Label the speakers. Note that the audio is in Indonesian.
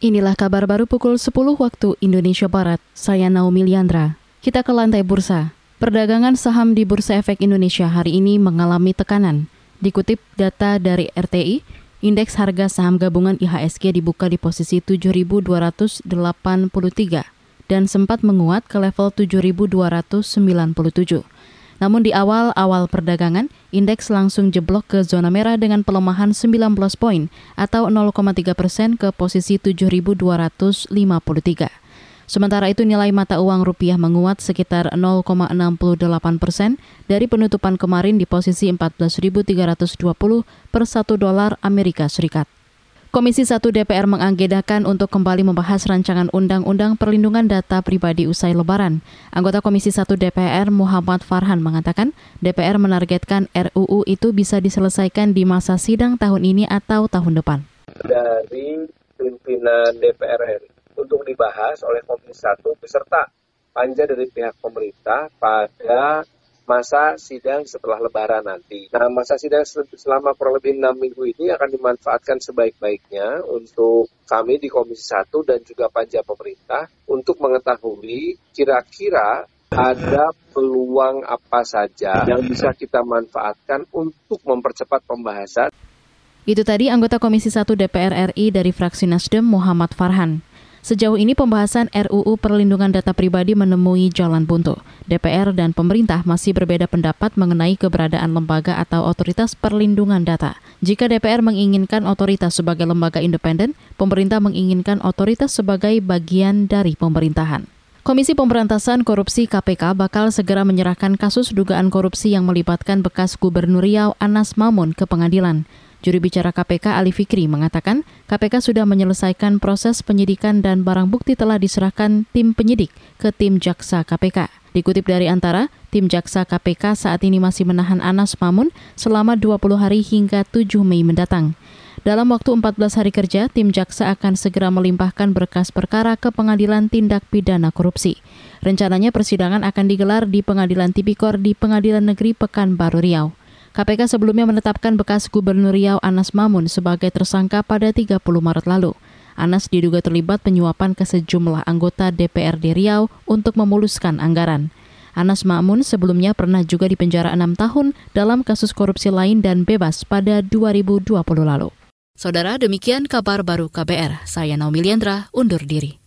Speaker 1: Inilah kabar baru pukul 10 waktu Indonesia Barat. Saya Naomi Liandra. Kita ke lantai bursa. Perdagangan saham di Bursa Efek Indonesia hari ini mengalami tekanan. Dikutip data dari RTI, indeks harga saham gabungan IHSG dibuka di posisi 7.283 dan sempat menguat ke level 7.297. Namun di awal-awal perdagangan, indeks langsung jeblok ke zona merah dengan pelemahan 19 poin atau 0,3 persen ke posisi 7.253. Sementara itu nilai mata uang rupiah menguat sekitar 0,68 persen dari penutupan kemarin di posisi 14.320 per 1 dolar Amerika Serikat. Komisi 1 DPR mengagendakan untuk kembali membahas rancangan Undang-Undang Perlindungan Data Pribadi usai Lebaran. Anggota Komisi 1 DPR Muhammad Farhan mengatakan DPR menargetkan RUU itu bisa diselesaikan di masa sidang tahun ini atau tahun depan.
Speaker 2: Dari pimpinan DPR untuk dibahas oleh Komisi 1 beserta panja dari pihak pemerintah pada masa sidang setelah lebaran nanti. Nah, masa sidang selama kurang lebih enam minggu ini akan dimanfaatkan sebaik-baiknya untuk kami di Komisi 1 dan juga panja pemerintah untuk mengetahui kira-kira ada peluang apa saja yang bisa kita manfaatkan untuk mempercepat pembahasan.
Speaker 1: Itu tadi anggota Komisi 1 DPR RI dari fraksi Nasdem Muhammad Farhan. Sejauh ini pembahasan RUU Perlindungan Data Pribadi menemui jalan buntu. DPR dan pemerintah masih berbeda pendapat mengenai keberadaan lembaga atau otoritas perlindungan data. Jika DPR menginginkan otoritas sebagai lembaga independen, pemerintah menginginkan otoritas sebagai bagian dari pemerintahan. Komisi Pemberantasan Korupsi KPK bakal segera menyerahkan kasus dugaan korupsi yang melibatkan bekas Gubernur Riau Anas Mamun ke pengadilan. Juru bicara KPK Ali Fikri mengatakan KPK sudah menyelesaikan proses penyidikan dan barang bukti telah diserahkan tim penyidik ke tim jaksa KPK. Dikutip dari antara, tim jaksa KPK saat ini masih menahan Anas Mamun selama 20 hari hingga 7 Mei mendatang. Dalam waktu 14 hari kerja, tim jaksa akan segera melimpahkan berkas perkara ke Pengadilan Tindak Pidana Korupsi. Rencananya persidangan akan digelar di Pengadilan Tipikor di Pengadilan Negeri Pekanbaru Riau. KPK sebelumnya menetapkan bekas Gubernur Riau Anas Mamun sebagai tersangka pada 30 Maret lalu. Anas diduga terlibat penyuapan ke sejumlah anggota DPRD Riau untuk memuluskan anggaran. Anas Mamun sebelumnya pernah juga dipenjara enam tahun dalam kasus korupsi lain dan bebas pada 2020 lalu. Saudara, demikian kabar baru KBR. Saya Naomi Liandra, undur diri.